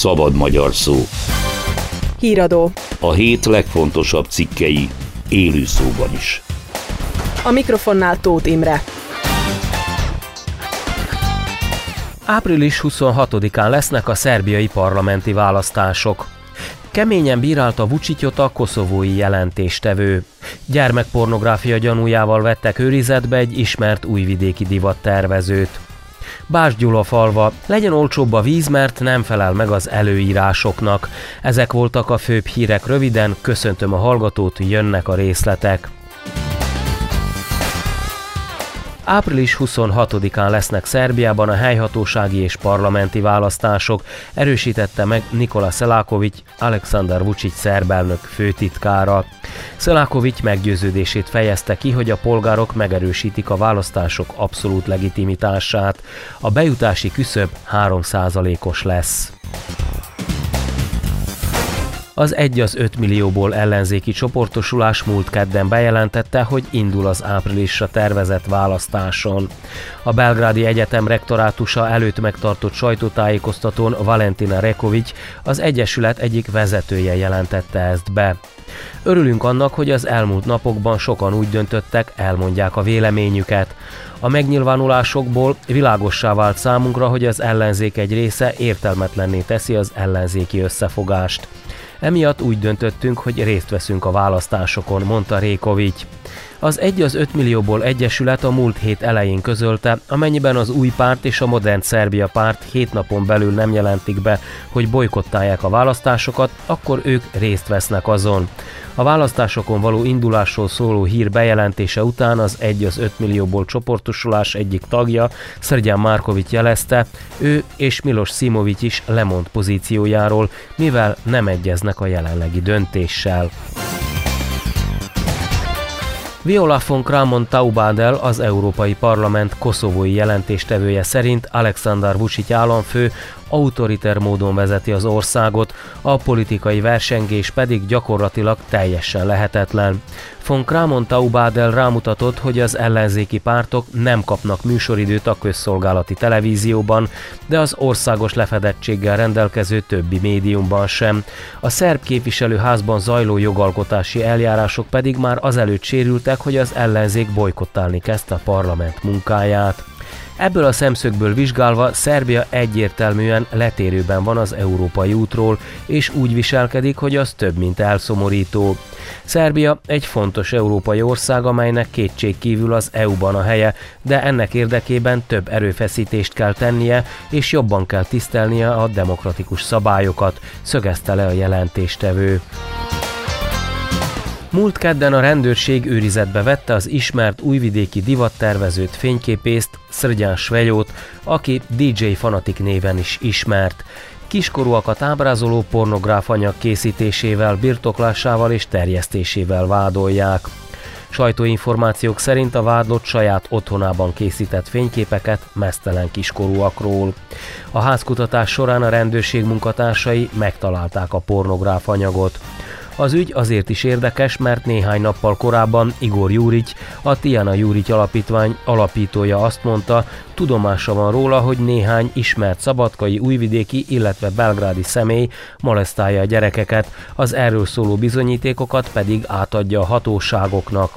szabad magyar szó. Híradó. A hét legfontosabb cikkei élő szóban is. A mikrofonnál Tóth Imre. Április 26-án lesznek a szerbiai parlamenti választások. Keményen bírálta Vucicot a koszovói jelentéstevő. Gyermekpornográfia gyanújával vettek őrizetbe egy ismert újvidéki divattervezőt. Bás Gyula falva, legyen olcsóbb a víz, mert nem felel meg az előírásoknak. Ezek voltak a főbb hírek röviden, köszöntöm a hallgatót, jönnek a részletek. Április 26-án lesznek Szerbiában a helyhatósági és parlamenti választások, erősítette meg Nikola Szelákovics, Alexander Vucic szerbelnök főtitkára. Szelákovics meggyőződését fejezte ki, hogy a polgárok megerősítik a választások abszolút legitimitását. A bejutási küszöb 3%-os lesz. Az 1 az 5 millióból ellenzéki csoportosulás múlt kedden bejelentette, hogy indul az áprilisra tervezett választáson. A Belgrádi Egyetem rektorátusa előtt megtartott sajtótájékoztatón Valentina Rekovics, az Egyesület egyik vezetője jelentette ezt be. Örülünk annak, hogy az elmúlt napokban sokan úgy döntöttek, elmondják a véleményüket. A megnyilvánulásokból világossá vált számunkra, hogy az ellenzék egy része értelmetlenné teszi az ellenzéki összefogást. Emiatt úgy döntöttünk, hogy részt veszünk a választásokon, mondta Rékovics. Az 1 az 5 millióból egyesület a múlt hét elején közölte, amennyiben az új párt és a modern Szerbia párt hét napon belül nem jelentik be, hogy bolykottálják a választásokat, akkor ők részt vesznek azon. A választásokon való indulásról szóló hír bejelentése után az 1 az 5 millióból csoportosulás egyik tagja, Szergyán Márkovics jelezte, ő és Milos Szimovics is lemond pozíciójáról, mivel nem egyeznek a jelenlegi döntéssel. Viola von Kramon Taubadel, az Európai Parlament koszovói jelentéstevője szerint Alexander Vucic államfő autoriter módon vezeti az országot, a politikai versengés pedig gyakorlatilag teljesen lehetetlen. Von Kramon Taubadel rámutatott, hogy az ellenzéki pártok nem kapnak műsoridőt a közszolgálati televízióban, de az országos lefedettséggel rendelkező többi médiumban sem. A szerb képviselőházban zajló jogalkotási eljárások pedig már azelőtt sérültek, hogy az ellenzék bolykottálni kezdte a parlament munkáját. Ebből a szemszögből vizsgálva Szerbia egyértelműen letérőben van az európai útról, és úgy viselkedik, hogy az több, mint elszomorító. Szerbia egy fontos európai ország, amelynek kétség kívül az EU-ban a helye, de ennek érdekében több erőfeszítést kell tennie, és jobban kell tisztelnie a demokratikus szabályokat, szögezte le a jelentéstevő. Múlt kedden a rendőrség őrizetbe vette az ismert újvidéki divattervezőt fényképészt, Szrgyán Svegyót, aki DJ Fanatik néven is ismert. Kiskorúakat ábrázoló pornográf anyag készítésével, birtoklásával és terjesztésével vádolják. Sajtóinformációk szerint a vádlott saját otthonában készített fényképeket mesztelen kiskorúakról. A házkutatás során a rendőrség munkatársai megtalálták a pornográf anyagot. Az ügy azért is érdekes, mert néhány nappal korábban Igor Júrics, a Tiana Júrics Alapítvány alapítója azt mondta, tudomása van róla, hogy néhány ismert szabadkai, újvidéki, illetve belgrádi személy molesztálja a gyerekeket, az erről szóló bizonyítékokat pedig átadja a hatóságoknak.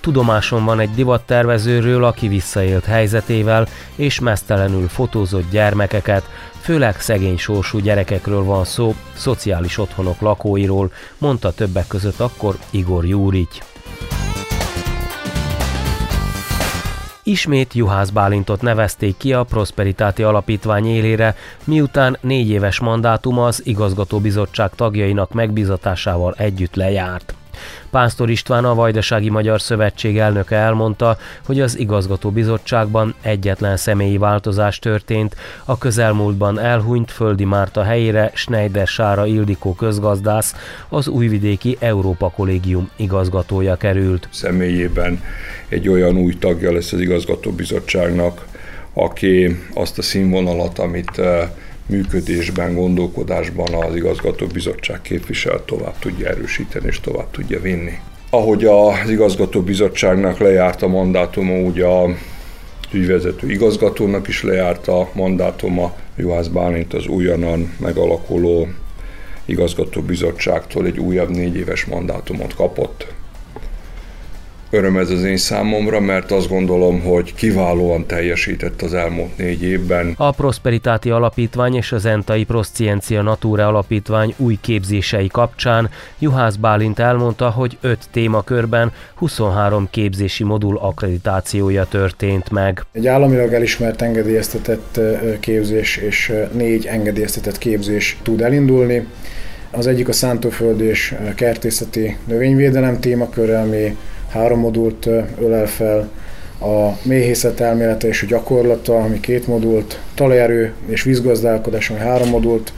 Tudomásom van egy divattervezőről, aki visszaélt helyzetével, és mesztelenül fotózott gyermekeket, főleg szegény sorsú gyerekekről van szó, szociális otthonok lakóiról, mondta többek között akkor Igor Júrics. Ismét Juhász Bálintot nevezték ki a Prosperitáti Alapítvány élére, miután négy éves mandátuma az igazgatóbizottság tagjainak megbizatásával együtt lejárt. Pásztor István a Vajdasági Magyar Szövetség elnöke elmondta, hogy az igazgató bizottságban egyetlen személyi változás történt, a közelmúltban elhunyt Földi Márta helyére Schneider Sára Ildikó közgazdász, az újvidéki Európa Kollégium igazgatója került. Személyében egy olyan új tagja lesz az igazgató bizottságnak, aki azt a színvonalat, amit eh, működésben, gondolkodásban az igazgató bizottság képvisel tovább tudja erősíteni és tovább tudja vinni. Ahogy az igazgató bizottságnak lejárt a mandátuma, úgy a ügyvezető igazgatónak is lejárt a mandátuma. Juhász Bálint az újonnan megalakuló igazgató bizottságtól egy újabb négy éves mandátumot kapott. Öröm ez az én számomra, mert azt gondolom, hogy kiválóan teljesített az elmúlt négy évben. A Prosperitáti Alapítvány és az Entai Prosciencia Nature Alapítvány új képzései kapcsán Juhász Bálint elmondta, hogy öt témakörben 23 képzési modul akkreditációja történt meg. Egy államilag elismert engedélyeztetett képzés és négy engedélyeztetett képzés tud elindulni. Az egyik a szántóföld és kertészeti növényvédelem témakör, ami három modult ölel fel, a méhészet elmélete és a gyakorlata, ami két modult, talajerő és vízgazdálkodás, ami három modult,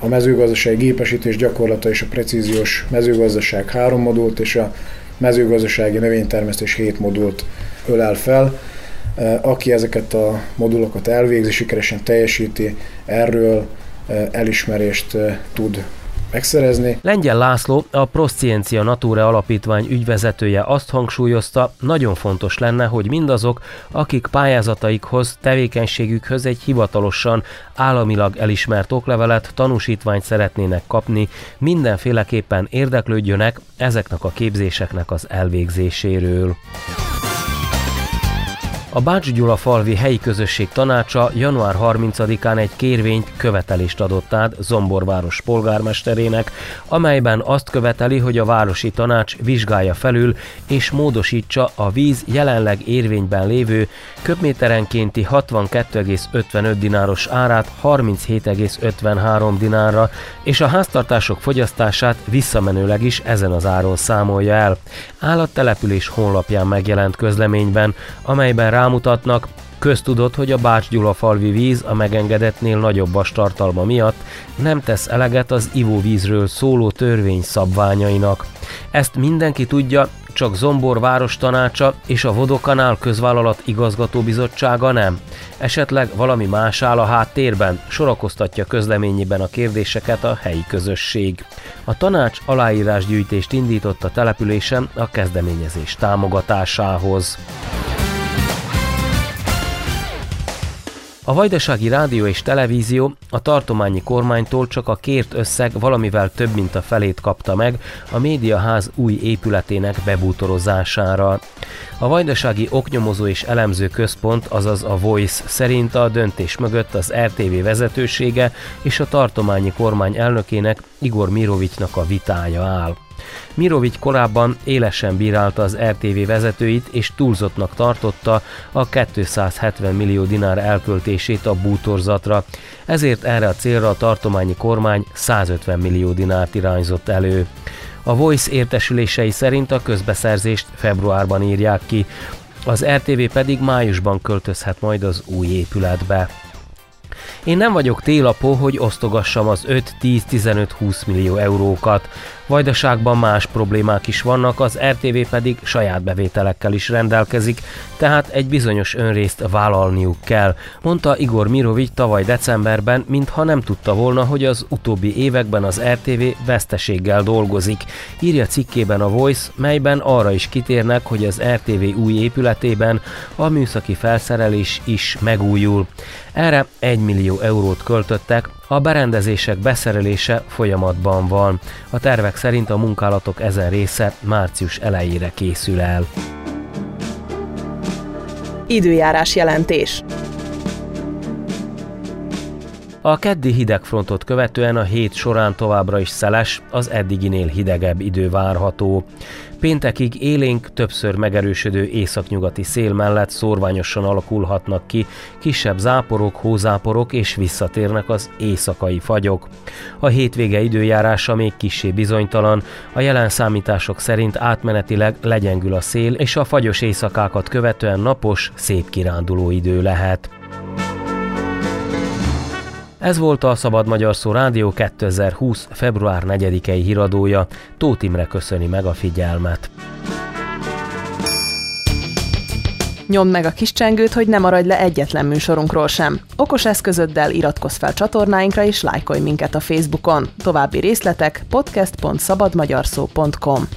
a mezőgazdasági gépesítés gyakorlata és a precíziós mezőgazdaság három modult, és a mezőgazdasági növénytermesztés hét modult ölel fel. Aki ezeket a modulokat elvégzi, sikeresen teljesíti, erről elismerést tud megszerezni. Lengyel László, a Prosciencia Nature Alapítvány ügyvezetője azt hangsúlyozta, nagyon fontos lenne, hogy mindazok, akik pályázataikhoz, tevékenységükhöz egy hivatalosan államilag elismert oklevelet, tanúsítványt szeretnének kapni, mindenféleképpen érdeklődjönek ezeknek a képzéseknek az elvégzéséről. A Bács Gyula falvi helyi közösség tanácsa január 30-án egy kérvényt követelést adott át Zomborváros polgármesterének, amelyben azt követeli, hogy a városi tanács vizsgálja felül és módosítsa a víz jelenleg érvényben lévő köbméterenkénti 62,55 dináros árát 37,53 dinárra, és a háztartások fogyasztását visszamenőleg is ezen az áron számolja el. Áll település honlapján megjelent közleményben, amelyben rá rámutatnak, Köztudott, hogy a Bács Gyula falvi víz a megengedetnél nagyobb vas tartalma miatt nem tesz eleget az ivóvízről szóló törvény szabványainak. Ezt mindenki tudja, csak Zombor város tanácsa és a Vodokanál közvállalat igazgatóbizottsága nem. Esetleg valami más áll a háttérben, sorakoztatja közleményében a kérdéseket a helyi közösség. A tanács aláírásgyűjtést indított a településen a kezdeményezés támogatásához. A Vajdasági Rádió és Televízió a tartományi kormánytól csak a kért összeg valamivel több mint a felét kapta meg a médiaház új épületének bebútorozására. A Vajdasági Oknyomozó és Elemző Központ, azaz a Voice szerint a döntés mögött az RTV vezetősége és a tartományi kormány elnökének Igor Mirovicsnak a vitája áll. Mirovic korábban élesen bírálta az RTV vezetőit és túlzottnak tartotta a 270 millió dinár elköltését a bútorzatra, ezért erre a célra a tartományi kormány 150 millió dinárt irányzott elő. A Voice értesülései szerint a közbeszerzést februárban írják ki, az RTV pedig májusban költözhet majd az új épületbe. Én nem vagyok télapó, hogy osztogassam az 5-10-15-20 millió eurókat. Vajdaságban más problémák is vannak, az RTV pedig saját bevételekkel is rendelkezik, tehát egy bizonyos önrészt vállalniuk kell, mondta Igor Mirovic tavaly decemberben, mintha nem tudta volna, hogy az utóbbi években az RTV veszteséggel dolgozik. Írja cikkében a Voice, melyben arra is kitérnek, hogy az RTV új épületében a műszaki felszerelés is megújul. Erre 1 millió eurót költöttek, a berendezések beszerelése folyamatban van. A tervek szerint a munkálatok ezen része március elejére készül el. Időjárás jelentés. A keddi hidegfrontot követően a hét során továbbra is szeles, az eddiginél hidegebb idő várható. Péntekig élénk, többször megerősödő északnyugati szél mellett szorványosan alakulhatnak ki kisebb záporok, hózáporok és visszatérnek az éjszakai fagyok. A hétvége időjárása még kissé bizonytalan, a jelen számítások szerint átmenetileg legyengül a szél, és a fagyos éjszakákat követően napos, szép kiránduló idő lehet. Ez volt a Szabad Magyar Szó Rádió 2020. február 4-i híradója. Tóth Imre köszöni meg a figyelmet. Nyomd meg a kis csengőt, hogy ne maradj le egyetlen műsorunkról sem. Okos eszközöddel iratkozz fel csatornáinkra és lájkolj minket a Facebookon. További részletek podcast.szabadmagyarszó.com